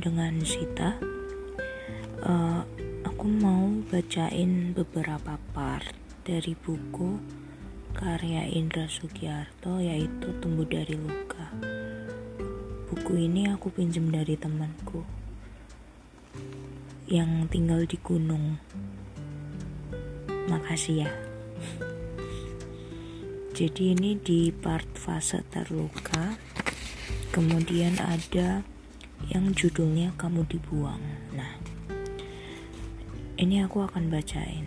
dengan Sita. Uh, aku mau bacain beberapa part dari buku karya Indra Sugiarto yaitu Tumbuh dari Luka. Buku ini aku pinjam dari temanku yang tinggal di gunung. Makasih ya. Jadi ini di part fase terluka. Kemudian ada yang judulnya kamu dibuang. Nah, ini aku akan bacain.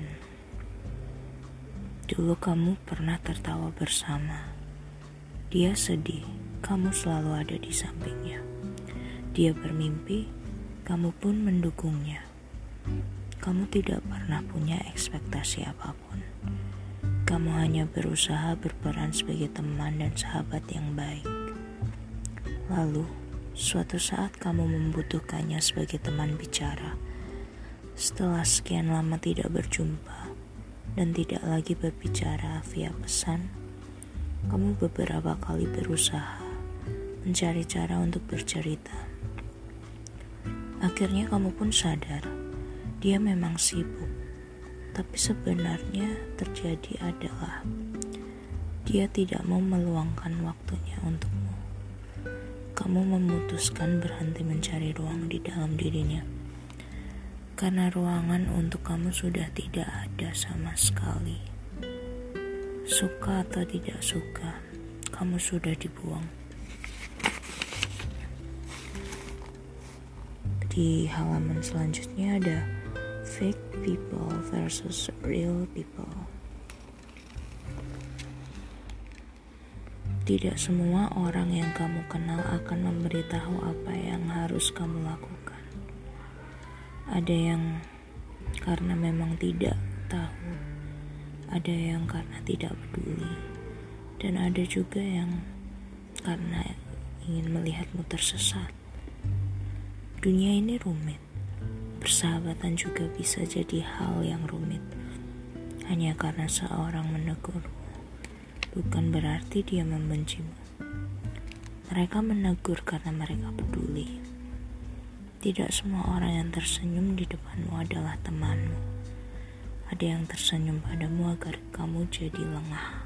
Dulu kamu pernah tertawa bersama. Dia sedih, kamu selalu ada di sampingnya. Dia bermimpi, kamu pun mendukungnya. Kamu tidak pernah punya ekspektasi apa pun. Kamu hanya berusaha berperan sebagai teman dan sahabat yang baik. Lalu, Suatu saat kamu membutuhkannya sebagai teman bicara. Setelah sekian lama tidak berjumpa dan tidak lagi berbicara via pesan, kamu beberapa kali berusaha mencari cara untuk bercerita. Akhirnya kamu pun sadar, dia memang sibuk. Tapi sebenarnya terjadi adalah dia tidak mau meluangkan waktunya untukmu kamu memutuskan berhenti mencari ruang di dalam dirinya. Karena ruangan untuk kamu sudah tidak ada sama sekali. Suka atau tidak suka, kamu sudah dibuang. Di halaman selanjutnya ada fake people versus real people. Tidak semua orang yang kamu kenal akan memberitahu apa yang harus kamu lakukan. Ada yang karena memang tidak tahu, ada yang karena tidak peduli, dan ada juga yang karena ingin melihatmu tersesat. Dunia ini rumit, persahabatan juga bisa jadi hal yang rumit, hanya karena seorang menegurmu bukan berarti dia membencimu. Mereka menegur karena mereka peduli. Tidak semua orang yang tersenyum di depanmu adalah temanmu. Ada yang tersenyum padamu agar kamu jadi lengah.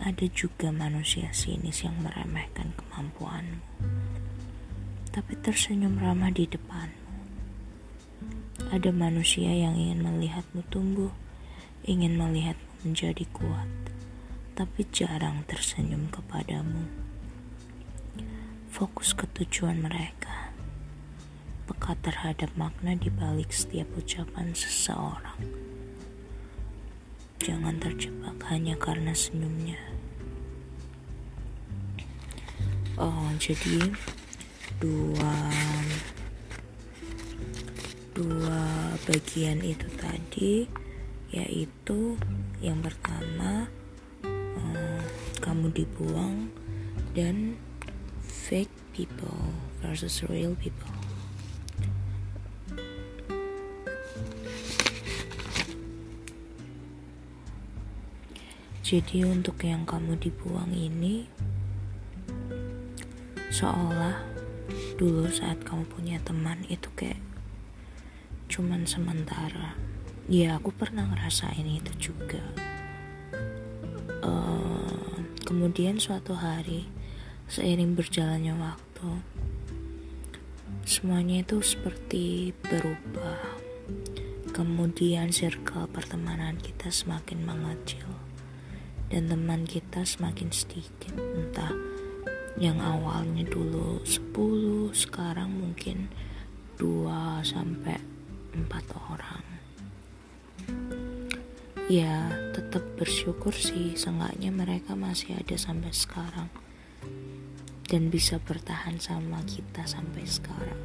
Ada juga manusia sinis yang meremehkan kemampuanmu. Tapi tersenyum ramah di depanmu. Ada manusia yang ingin melihatmu tumbuh, ingin melihatmu menjadi kuat tapi jarang tersenyum kepadamu. Fokus ke tujuan mereka, peka terhadap makna di balik setiap ucapan seseorang. Jangan terjebak hanya karena senyumnya. Oh, jadi dua dua bagian itu tadi yaitu yang pertama kamu dibuang dan fake people versus real people. Jadi untuk yang kamu dibuang ini seolah dulu saat kamu punya teman itu kayak cuman sementara. Ya aku pernah ngerasain itu juga. Kemudian suatu hari, seiring berjalannya waktu, semuanya itu seperti berubah. Kemudian circle pertemanan kita semakin mengecil dan teman kita semakin sedikit. Entah yang awalnya dulu 10, sekarang mungkin 2 sampai 4 orang ya tetap bersyukur sih seenggaknya mereka masih ada sampai sekarang. Dan bisa bertahan sama kita sampai sekarang.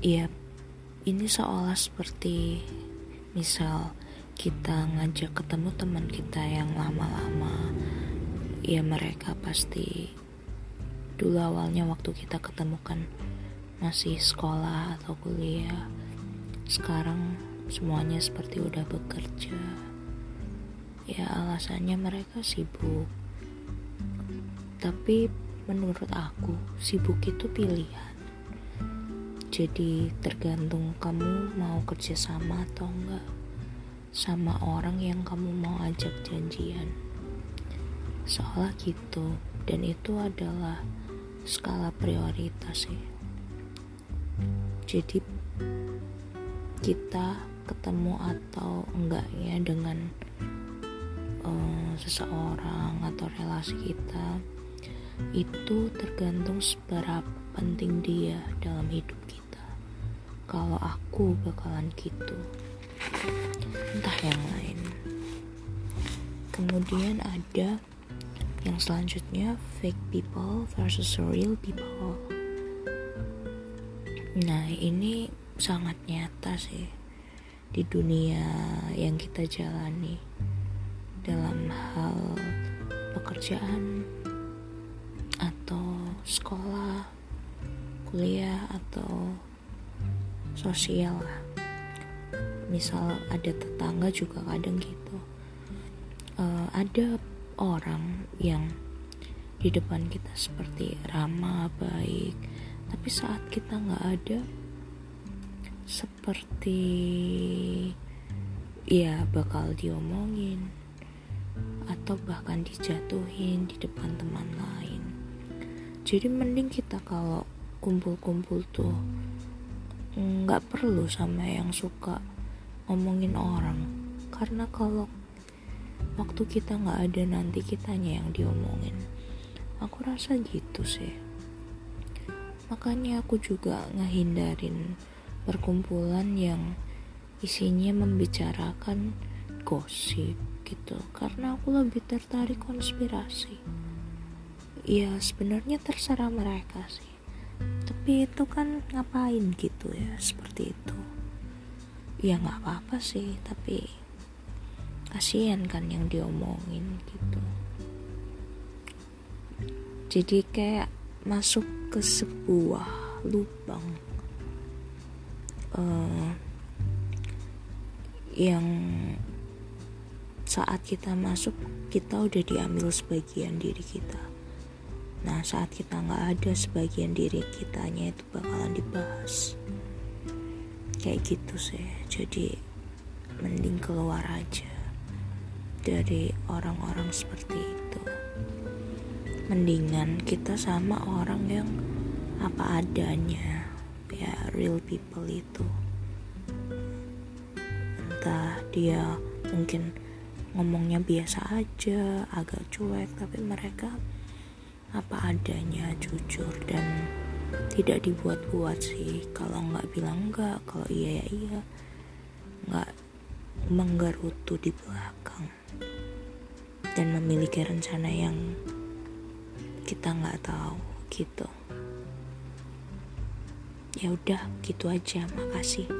Iya, ini seolah seperti misal kita ngajak ketemu teman kita yang lama-lama, ya mereka pasti dulu awalnya waktu kita ketemu kan masih sekolah atau kuliah sekarang semuanya seperti udah bekerja. Ya alasannya mereka sibuk. Tapi menurut aku sibuk itu pilihan jadi tergantung kamu mau kerja sama atau enggak sama orang yang kamu mau ajak janjian seolah gitu dan itu adalah skala prioritas ya jadi kita ketemu atau enggaknya dengan uh, seseorang atau relasi kita itu tergantung seberapa penting dia dalam hidup kita. Kalau aku bakalan gitu. Entah yang lain. Kemudian ada yang selanjutnya fake people versus real people. Nah ini sangat nyata sih di dunia yang kita jalani dalam hal pekerjaan atau sekolah, kuliah atau sosial. Misal ada tetangga juga kadang gitu. Uh, ada orang yang di depan kita seperti ramah, baik, tapi saat kita nggak ada, seperti ya bakal diomongin atau bahkan dijatuhin di depan teman lain. Jadi mending kita kalau kumpul-kumpul tuh nggak perlu sama yang suka ngomongin orang. Karena kalau waktu kita nggak ada nanti kitanya yang diomongin. Aku rasa gitu sih. Makanya aku juga ngehindarin perkumpulan yang isinya membicarakan gosip gitu. Karena aku lebih tertarik konspirasi. Ya sebenarnya terserah mereka sih. Tapi itu kan ngapain gitu ya seperti itu. Ya nggak apa-apa sih tapi kasihan kan yang diomongin gitu. Jadi kayak masuk ke sebuah lubang uh, yang saat kita masuk kita udah diambil sebagian diri kita. Nah saat kita nggak ada sebagian diri kitanya itu bakalan dibahas. Kayak gitu sih. Jadi mending keluar aja Dari orang-orang seperti itu. Mendingan kita sama orang yang apa adanya Ya real people itu. Entah dia mungkin ngomongnya biasa aja agak cuek tapi mereka apa adanya jujur dan tidak dibuat-buat sih. Kalau nggak bilang nggak kalau iya ya iya. Nggak menggerutu di belakang dan memiliki rencana yang kita nggak tahu gitu ya udah gitu aja. Makasih